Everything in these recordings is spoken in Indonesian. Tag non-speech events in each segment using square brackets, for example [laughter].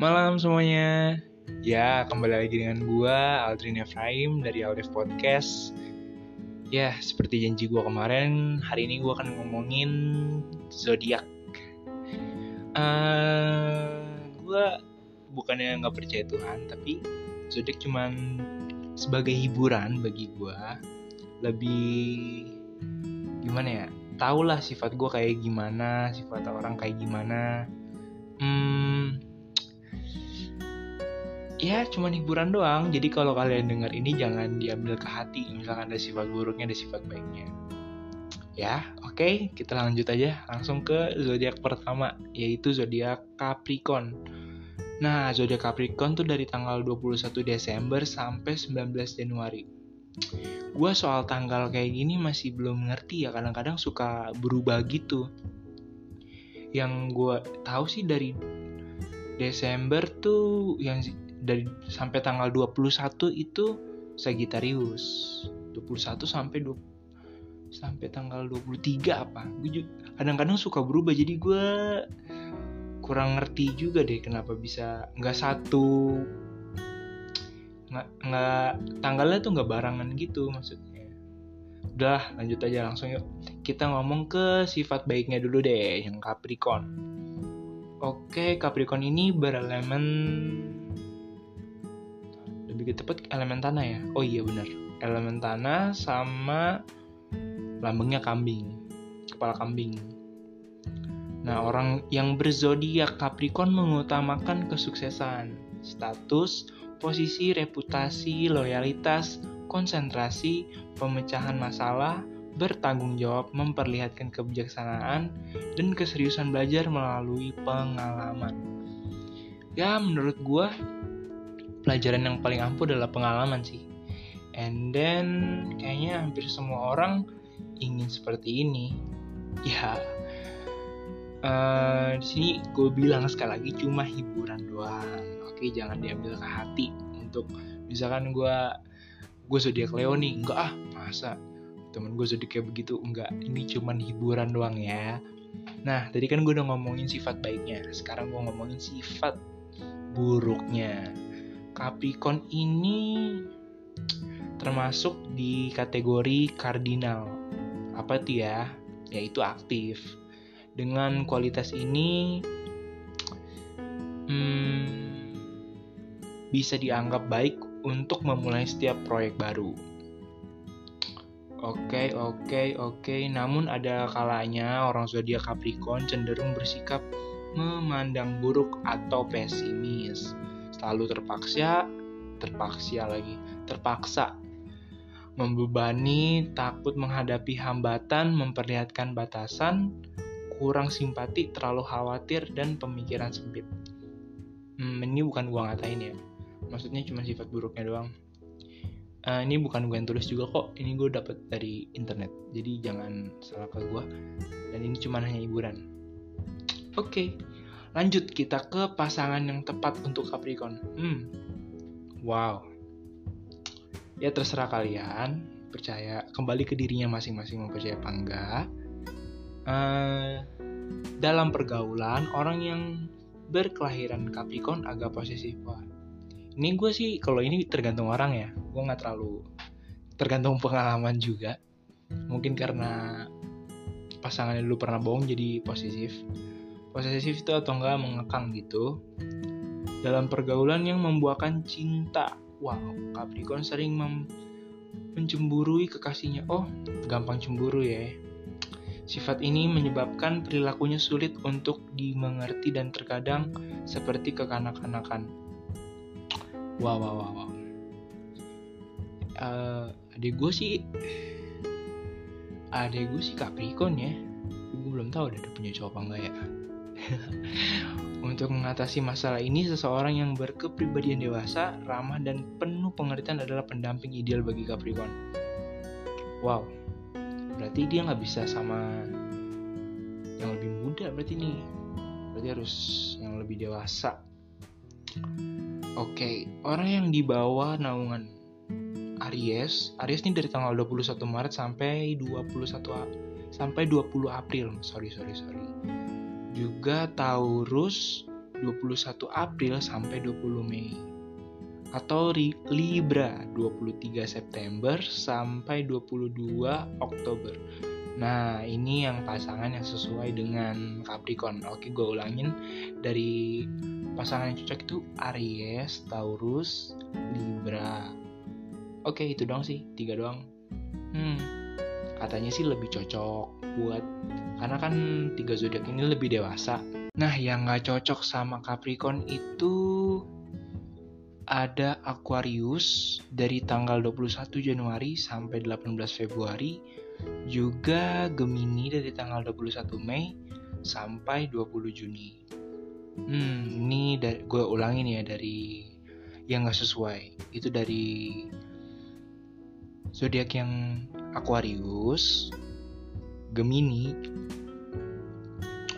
Malam semuanya. Ya, kembali lagi dengan gua Aldrin Efraim dari Aldef Podcast. Ya, seperti janji gua kemarin, hari ini gua akan ngomongin zodiak. Uh, gua bukannya nggak percaya Tuhan, tapi zodiak cuman sebagai hiburan bagi gua. Lebih gimana ya? Tahulah sifat gua kayak gimana, sifat orang kayak gimana. Hmm, ya cuman hiburan doang. Jadi kalau kalian dengar ini jangan diambil ke hati. Misalkan ada sifat buruknya ada sifat baiknya. Ya oke. Okay, kita lanjut aja. Langsung ke zodiak pertama yaitu zodiak Capricorn. Nah zodiak Capricorn tuh dari tanggal 21 Desember sampai 19 Januari. Gue soal tanggal kayak gini masih belum ngerti ya. Kadang-kadang suka berubah gitu. Yang gue tahu sih dari Desember tuh yang dari sampai tanggal 21 itu Sagittarius. 21 sampai 20, sampai tanggal 23 apa? Gue kadang-kadang suka berubah jadi gue kurang ngerti juga deh kenapa bisa nggak satu nggak nggak tanggalnya tuh nggak barangan gitu maksudnya. Udah lanjut aja langsung yuk. Kita ngomong ke sifat baiknya dulu deh yang Capricorn. Oke Capricorn ini berelemen lebih tepat elemen tanah ya? Oh iya benar. Elemen tanah sama lambangnya kambing kepala kambing. Nah orang yang berzodiak Capricorn mengutamakan kesuksesan status posisi reputasi loyalitas konsentrasi pemecahan masalah bertanggung jawab memperlihatkan kebijaksanaan dan keseriusan belajar melalui pengalaman. Ya menurut gue pelajaran yang paling ampuh adalah pengalaman sih. And then kayaknya hampir semua orang ingin seperti ini. Ya. Uh, di sini gue bilang sekali lagi cuma hiburan doang. Oke jangan diambil ke hati untuk misalkan gue gue zodiak Leo nih. Enggak ah masa temen gue zodiak kayak begitu? Enggak ini cuma hiburan doang ya. Nah tadi kan gue udah ngomongin sifat baiknya. Sekarang gue ngomongin sifat buruknya Capricorn ini termasuk di kategori kardinal. Apa itu ya? Yaitu aktif. Dengan kualitas ini hmm, bisa dianggap baik untuk memulai setiap proyek baru. Oke, oke, oke. Namun ada kalanya orang zodiak Capricorn cenderung bersikap memandang buruk atau pesimis selalu terpaksa terpaksa lagi. Terpaksa. Membebani takut menghadapi hambatan memperlihatkan batasan kurang simpati terlalu khawatir dan pemikiran sempit. Hmm, ini bukan gua ngatain ya. Maksudnya cuma sifat buruknya doang. Uh, ini bukan gue yang tulis juga kok. Ini gue dapet dari internet. Jadi jangan salah ke gue dan ini cuma hanya hiburan. Oke. okay. Lanjut kita ke pasangan yang tepat untuk Capricorn. Hmm. Wow. Ya terserah kalian percaya kembali ke dirinya masing-masing mau percaya apa enggak. Uh, dalam pergaulan orang yang berkelahiran Capricorn agak posesif. Wah. Ini gue sih kalau ini tergantung orang ya. Gue nggak terlalu tergantung pengalaman juga. Mungkin karena pasangannya dulu pernah bohong jadi posesif posesif itu atau enggak mengekang gitu dalam pergaulan yang membuahkan cinta wow Capricorn sering mem mencemburui kekasihnya oh gampang cemburu ya Sifat ini menyebabkan perilakunya sulit untuk dimengerti dan terkadang seperti kekanak-kanakan. Wow, wow, wow, wow. Uh, adik gue sih, adik gue sih Capricorn ya. Gue belum tahu udah punya cowok apa enggak ya. [laughs] Untuk mengatasi masalah ini, seseorang yang berkepribadian dewasa, ramah, dan penuh pengertian adalah pendamping ideal bagi Capricorn. Wow, berarti dia nggak bisa sama yang lebih muda berarti nih. Berarti harus yang lebih dewasa. Oke, okay, orang yang dibawa naungan Aries, Aries ini dari tanggal 21 Maret sampai 21 sampai 20 April. Sorry, sorry, sorry juga Taurus 21 April sampai 20 Mei. Atau Libra 23 September sampai 22 Oktober. Nah, ini yang pasangan yang sesuai dengan Capricorn. Oke, gue ulangin dari pasangan yang cocok itu Aries, Taurus, Libra. Oke, itu doang sih, tiga doang. Hmm, katanya sih lebih cocok buat karena kan tiga zodiak ini lebih dewasa. Nah, yang nggak cocok sama Capricorn itu ada Aquarius dari tanggal 21 Januari sampai 18 Februari, juga Gemini dari tanggal 21 Mei sampai 20 Juni. Hmm, ini gue ulangin ya dari yang nggak sesuai. Itu dari zodiak yang Aquarius, Gemini.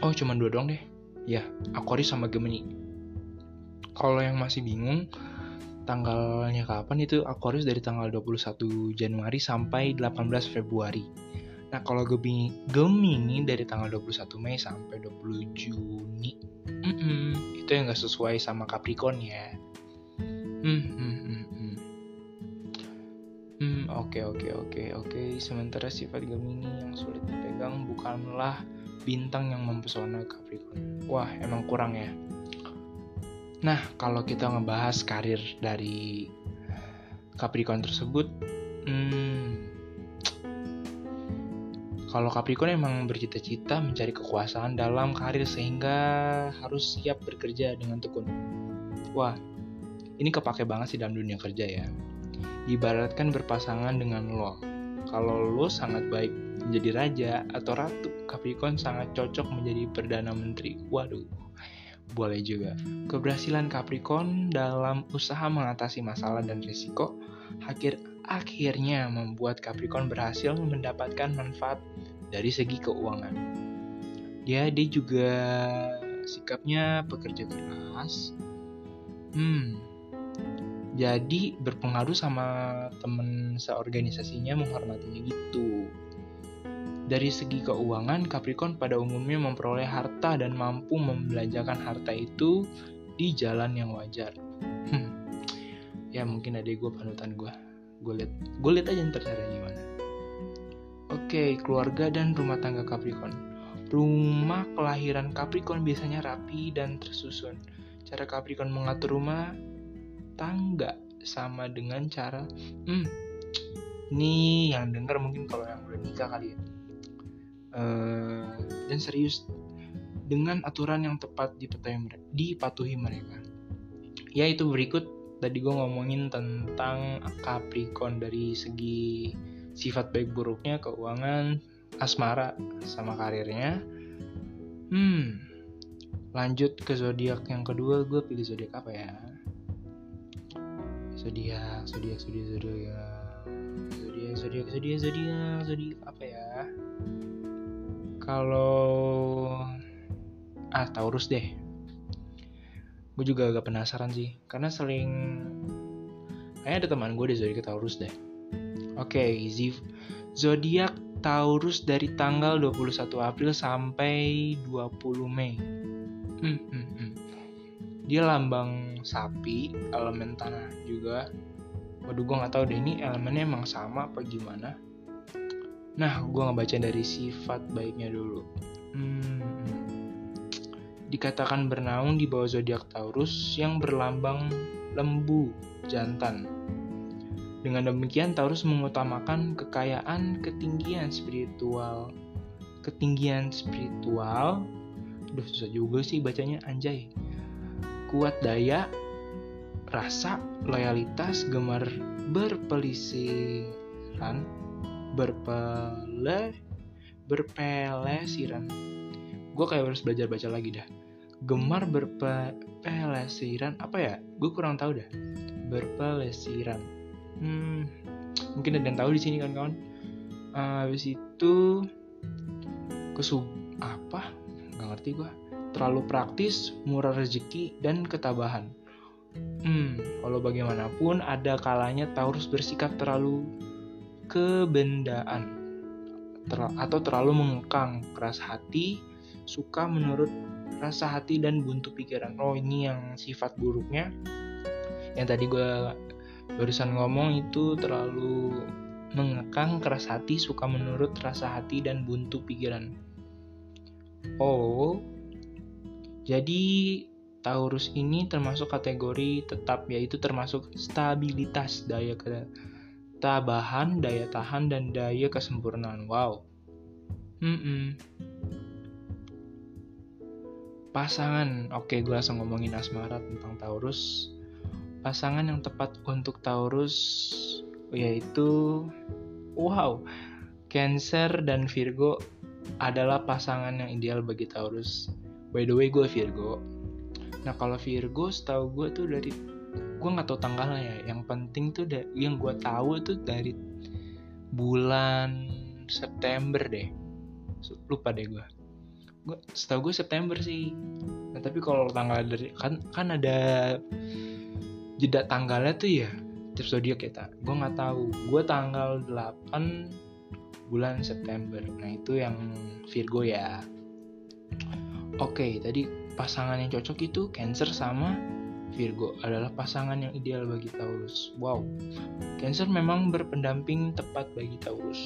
Oh, cuma dua doang deh. Ya, Aquarius sama Gemini. Kalau yang masih bingung, tanggalnya kapan itu Aquarius dari tanggal 21 Januari sampai 18 Februari. Nah, kalau Gemini, Gemini dari tanggal 21 Mei sampai 20 Juni. Mm -mm, itu yang gak sesuai sama Capricorn ya. Hmm, hmm, hmm, oke oke oke oke. Sementara sifat Gemini yang sulit dipegang bukanlah bintang yang mempesona Capricorn. Wah, emang kurang ya. Nah, kalau kita ngebahas karir dari Capricorn tersebut, hmm, kalau Capricorn emang bercita-cita mencari kekuasaan dalam karir sehingga harus siap bekerja dengan tekun. Wah, ini kepake banget sih dalam dunia kerja ya ibaratkan berpasangan dengan lo. Kalau lo sangat baik menjadi raja atau ratu, Capricorn sangat cocok menjadi perdana menteri. Waduh, boleh juga. Keberhasilan Capricorn dalam usaha mengatasi masalah dan risiko akhir akhirnya membuat Capricorn berhasil mendapatkan manfaat dari segi keuangan. Dia dia juga sikapnya pekerja keras. Hmm, jadi berpengaruh sama temen seorganisasinya menghormatinya gitu. Dari segi keuangan, Capricorn pada umumnya memperoleh harta dan mampu membelanjakan harta itu di jalan yang wajar. Hmm. Ya mungkin ada gue panutan gue. Gue liat, gue liat aja ntar caranya gimana. Oke, keluarga dan rumah tangga Capricorn. Rumah kelahiran Capricorn biasanya rapi dan tersusun. Cara Capricorn mengatur rumah tangga sama dengan cara hmm ini yang dengar mungkin kalau yang udah nikah kali ya. Uh, dan serius dengan aturan yang tepat dipatuhi mereka, mereka yaitu berikut. Tadi gue ngomongin tentang Capricorn dari segi sifat baik buruknya keuangan asmara sama karirnya. Hmm lanjut ke zodiak yang kedua. Gue pilih zodiak apa ya zodiak zodiak zodiak zodiak zodiak zodiak zodiak zodiak zodiak apa ya? Kalau ah Taurus deh. Gue juga agak penasaran sih karena sering kayaknya ada teman gue di zodiak Taurus deh. Oke okay, zodiak Taurus dari tanggal 21 April sampai 20 Mei. Hmm, hmm, hmm. Dia lambang sapi elemen tanah juga. Waduh gue nggak tahu deh ini elemennya emang sama apa gimana? Nah gue ngebaca dari sifat baiknya dulu. Hmm, dikatakan bernaung di bawah zodiak Taurus yang berlambang lembu jantan. Dengan demikian Taurus mengutamakan kekayaan ketinggian spiritual. Ketinggian spiritual? Duh susah juga sih bacanya anjay kuat daya, rasa, loyalitas, gemar berpelisiran, berpele, berpelesiran. Gue kayak harus belajar baca lagi dah. Gemar berpelesiran apa ya? Gue kurang tahu dah. Berpelesiran. Hmm, mungkin ada yang tahu di sini kan kawan. Uh, habis itu kesub apa? Gak ngerti gue terlalu praktis, murah rezeki, dan ketabahan. Hmm, kalau bagaimanapun ada kalanya Taurus bersikap terlalu kebendaan ter atau terlalu mengekang, keras hati, suka menurut rasa hati dan buntu pikiran. Oh ini yang sifat buruknya. Yang tadi gue barusan ngomong itu terlalu mengekang keras hati, suka menurut rasa hati dan buntu pikiran. Oh, jadi Taurus ini termasuk kategori tetap yaitu termasuk stabilitas daya ketabahan, daya tahan dan daya kesempurnaan. Wow. Hmm, -mm. Pasangan, oke gue langsung ngomongin asmara tentang Taurus. Pasangan yang tepat untuk Taurus yaitu wow, Cancer dan Virgo adalah pasangan yang ideal bagi Taurus. By the way gue Virgo, Nah kalau Virgo setahu gue tuh dari gue nggak tahu tanggalnya ya. Yang penting tuh da, yang gue tahu tuh dari bulan September deh. Lupa deh gue. Gue setahu gue September sih. Nah tapi kalau tanggal dari kan kan ada jeda tanggalnya tuh ya tiap zodiak kita. Gue nggak tahu. Gue tanggal 8 bulan September. Nah itu yang Virgo ya. Oke, tadi pasangan yang cocok itu Cancer sama Virgo adalah pasangan yang ideal bagi Taurus. Wow, Cancer memang berpendamping tepat bagi Taurus.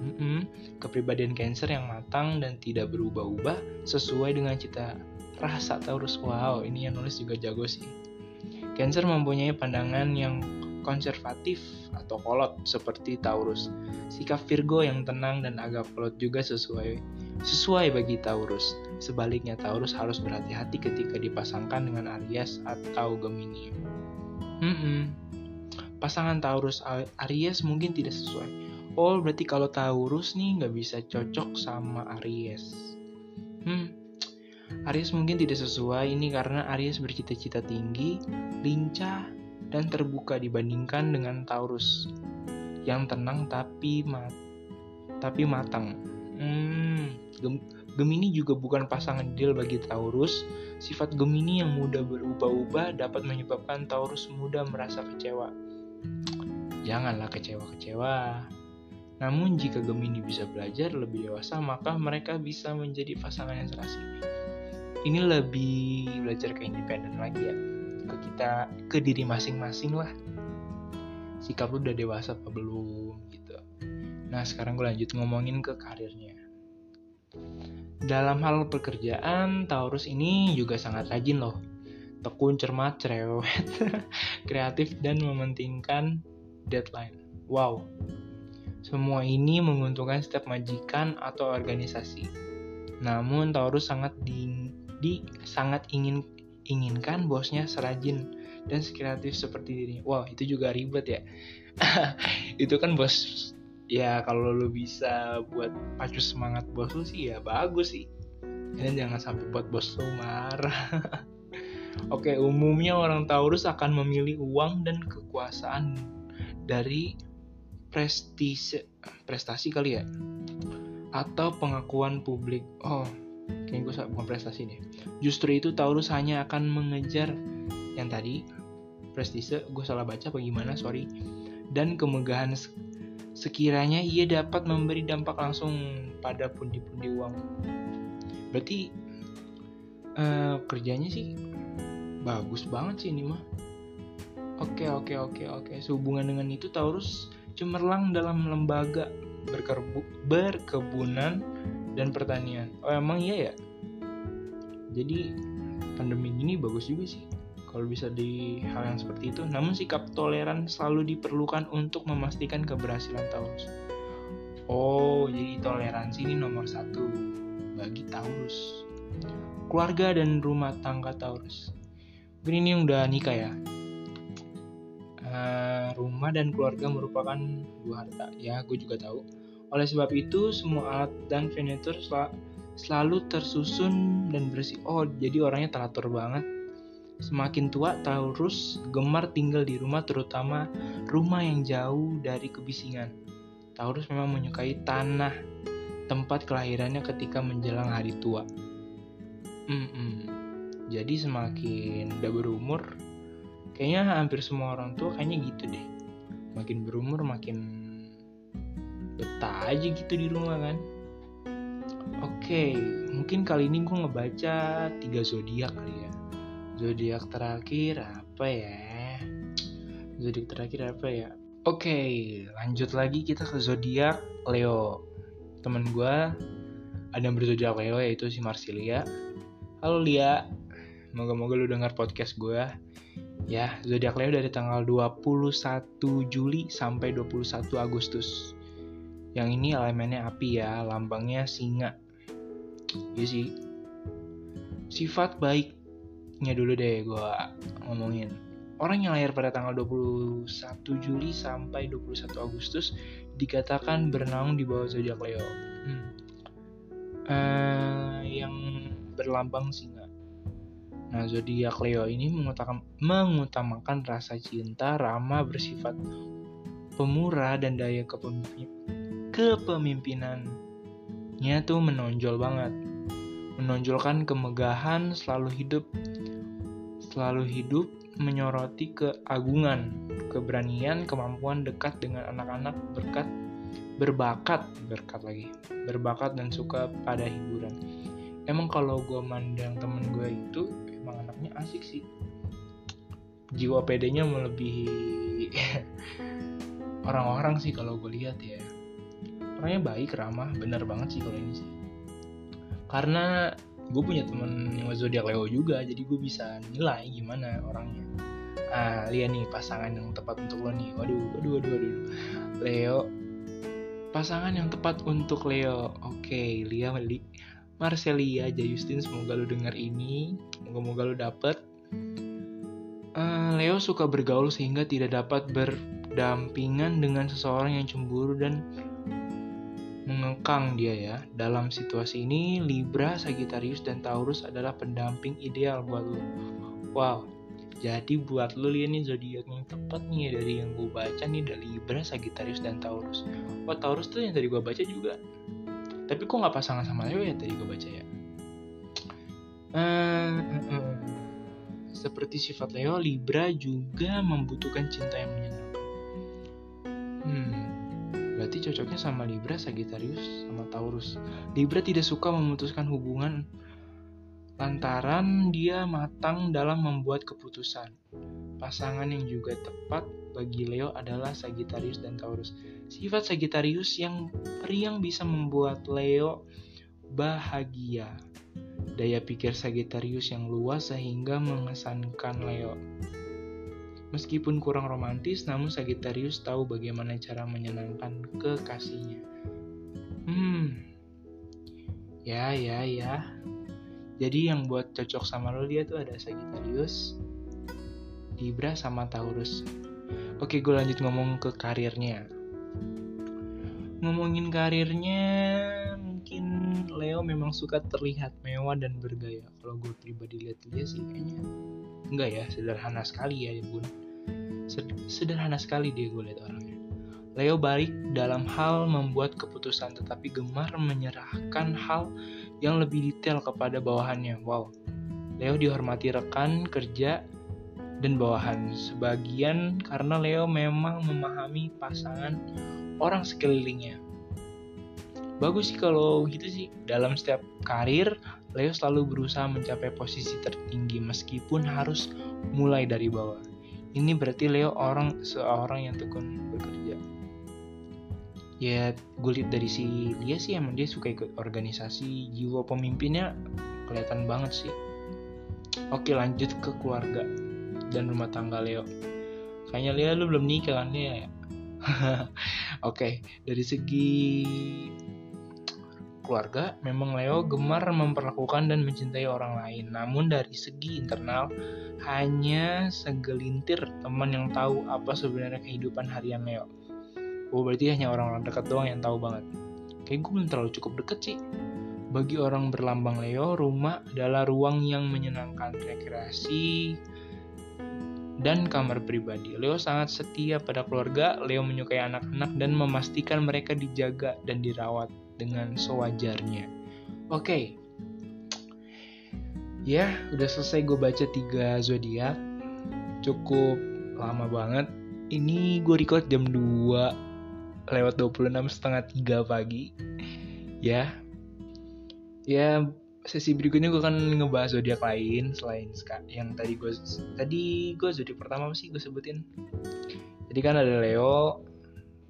Mm-hmm. Kepribadian Cancer yang matang dan tidak berubah-ubah sesuai dengan cita rasa Taurus. Wow, ini yang nulis juga jago sih. Cancer mempunyai pandangan yang konservatif atau kolot seperti Taurus. Sikap Virgo yang tenang dan agak kolot juga sesuai sesuai bagi Taurus. Sebaliknya Taurus harus berhati-hati ketika dipasangkan dengan Aries atau Gemini. Hmm, -mm. Pasangan Taurus Aries mungkin tidak sesuai. Oh, berarti kalau Taurus nih nggak bisa cocok sama Aries. Hmm, Aries mungkin tidak sesuai ini karena Aries bercita-cita tinggi, lincah, dan terbuka dibandingkan dengan Taurus yang tenang tapi mat tapi matang. Hmm, Gemini juga bukan pasangan ideal bagi Taurus. Sifat Gemini yang mudah berubah-ubah dapat menyebabkan Taurus mudah merasa kecewa. Janganlah kecewa-kecewa. Namun jika Gemini bisa belajar lebih dewasa, maka mereka bisa menjadi pasangan yang serasi. Ini lebih belajar ke independen lagi ya. Ke kita, ke diri masing-masing lah. Sikap lu udah dewasa apa belum gitu. Nah sekarang gue lanjut ngomongin ke karirnya. Dalam hal pekerjaan, Taurus ini juga sangat rajin loh. Tekun, cermat, cerewet, [laughs] kreatif, dan mementingkan deadline. Wow, semua ini menguntungkan setiap majikan atau organisasi. Namun Taurus sangat di, di sangat ingin inginkan bosnya serajin dan sekreatif seperti dirinya. Wow, itu juga ribet ya. [laughs] itu kan bos ya kalau lo bisa buat pacu semangat bos lo sih ya bagus sih. Dan jangan sampai buat bos lo marah. [laughs] Oke, umumnya orang Taurus akan memilih uang dan kekuasaan dari prestasi prestasi kali ya? Atau pengakuan publik. Oh, kayaknya gue bukan prestasi nih. Justru itu Taurus hanya akan mengejar yang tadi. Prestise, gue salah baca bagaimana, sorry, dan kemegahan sekiranya ia dapat memberi dampak langsung pada pundi-pundi uang. Berarti uh, kerjanya sih bagus banget sih ini mah. Oke oke oke oke. Sehubungan dengan itu Taurus cemerlang dalam lembaga berkerbu berkebunan dan pertanian. Oh emang iya ya? Jadi pandemi ini bagus juga sih kalau bisa di hal yang seperti itu. Namun sikap toleran selalu diperlukan untuk memastikan keberhasilan Taurus. Oh, jadi toleransi ini nomor satu bagi Taurus. Keluarga dan rumah tangga Taurus. Mungkin ini udah nikah ya. Uh, rumah dan keluarga merupakan dua harta. Ya, gue juga tahu. Oleh sebab itu, semua alat dan furnitur sel selalu tersusun dan bersih. Oh, jadi orangnya teratur banget Semakin tua, Taurus gemar tinggal di rumah terutama rumah yang jauh dari kebisingan. Taurus memang menyukai tanah tempat kelahirannya ketika menjelang hari tua. Mm -mm. Jadi semakin udah berumur, kayaknya hampir semua orang tua kayaknya gitu deh. Makin berumur makin betah aja gitu di rumah kan. Oke, mungkin kali ini gue ngebaca tiga zodiak kali ya. Zodiak terakhir apa ya? Zodiak terakhir apa ya? Oke, lanjut lagi kita ke zodiak Leo. Temen gue ada yang berzodiak Leo yaitu si Marsilia. Halo Lia, moga-moga lu dengar podcast gue. Ya, zodiak Leo dari tanggal 21 Juli sampai 21 Agustus. Yang ini elemennya api ya, lambangnya singa. Iya sih. Sifat baiknya dulu deh gue ngomongin. Orang yang lahir pada tanggal 21 Juli sampai 21 Agustus dikatakan bernaung di bawah zodiak Leo. Hmm. Uh, yang berlambang singa. Nah, zodiak Leo ini mengutamakan, mengutamakan rasa cinta, ramah, bersifat pemurah dan daya kepemimpin, kepemimpinannya tuh menonjol banget. Menonjolkan kemegahan, selalu hidup selalu hidup menyoroti keagungan, keberanian, kemampuan dekat dengan anak-anak berkat berbakat, berkat lagi, berbakat dan suka pada hiburan. Emang kalau gue mandang temen gue itu emang anaknya asik sih. Jiwa pedenya melebihi [laughs] orang-orang sih kalau gue lihat ya. Orangnya baik, ramah, bener banget sih kalau ini sih. Karena gue punya temen yang zodiak Leo juga jadi gue bisa nilai gimana orangnya. Ah lihat nih pasangan yang tepat untuk lo nih. Waduh waduh waduh waduh. Leo pasangan yang tepat untuk Leo. Oke Lia Li Marcelia Justin semoga lo denger ini. Semoga-moga lo dapet. Uh, Leo suka bergaul sehingga tidak dapat berdampingan dengan seseorang yang cemburu dan mengekang dia ya. Dalam situasi ini, Libra, Sagittarius, dan Taurus adalah pendamping ideal buat lo. Wow, jadi buat lo lihat nih zodiak yang tepat nih dari yang gue baca nih dari Libra, Sagittarius, dan Taurus. Wah, Taurus tuh yang tadi gue baca juga. Tapi kok nggak pasangan sama Leo ya tadi gue baca ya? Uh, uh, uh. Seperti sifat Leo, Libra juga membutuhkan cinta yang menyenangkan. Hmm, Berarti cocoknya sama Libra, Sagittarius, sama Taurus. Libra tidak suka memutuskan hubungan lantaran dia matang dalam membuat keputusan. Pasangan yang juga tepat bagi Leo adalah Sagittarius dan Taurus. Sifat Sagittarius yang periang bisa membuat Leo bahagia. Daya pikir Sagittarius yang luas sehingga mengesankan Leo. Meskipun kurang romantis, namun Sagittarius tahu bagaimana cara menyenangkan kekasihnya. Hmm, ya ya ya. Jadi yang buat cocok sama lo dia tuh ada Sagittarius, Libra sama Taurus. Oke, gue lanjut ngomong ke karirnya. Ngomongin karirnya, mungkin Leo memang suka terlihat mewah dan bergaya. Kalau gue pribadi lihat dia sih kayaknya enggak ya, sederhana sekali ya bun. Sederhana sekali dia gue lihat orangnya. Leo baik dalam hal membuat keputusan tetapi gemar menyerahkan hal yang lebih detail kepada bawahannya. Wow. Leo dihormati rekan kerja dan bawahan. Sebagian karena Leo memang memahami pasangan orang sekelilingnya. Bagus sih kalau gitu sih. Dalam setiap karir, Leo selalu berusaha mencapai posisi tertinggi meskipun harus mulai dari bawah. Ini berarti Leo orang seorang yang tekun bekerja. Ya, gue dari si dia sih emang dia suka ikut organisasi, jiwa pemimpinnya kelihatan banget sih. Oke, lanjut ke keluarga dan rumah tangga Leo. Kayaknya Leo lu belum nikah kan ya? [laughs] Oke, dari segi keluarga, memang Leo gemar memperlakukan dan mencintai orang lain. Namun dari segi internal, hanya segelintir teman yang tahu apa sebenarnya kehidupan harian Leo. Oh berarti hanya orang-orang dekat doang yang tahu banget. Kayak gue belum terlalu cukup deket sih. Bagi orang berlambang Leo, rumah adalah ruang yang menyenangkan rekreasi dan kamar pribadi. Leo sangat setia pada keluarga, Leo menyukai anak-anak dan memastikan mereka dijaga dan dirawat dengan sewajarnya. Oke, okay. ya udah selesai gue baca tiga zodiak, cukup lama banget. Ini gue record jam 2 lewat 26 setengah 3 pagi. Ya, ya sesi berikutnya gue akan ngebahas zodiak lain selain yang tadi gue tadi gue zodiak pertama sih gue sebutin jadi kan ada Leo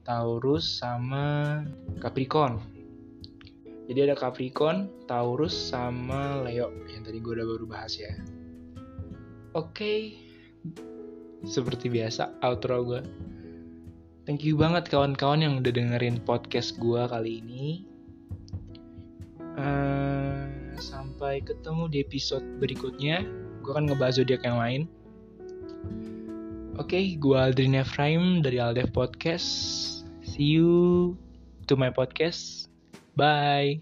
Taurus sama Capricorn jadi ada Capricorn Taurus sama Leo yang tadi gue udah baru bahas ya oke okay. seperti biasa outro gue thank you banget kawan-kawan yang udah dengerin podcast gue kali ini uh, sampai ketemu di episode berikutnya. Gue akan ngebahas zodiak yang lain. Oke, okay, gue Aldrin Efraim dari Aldev Podcast. See you to my podcast. Bye.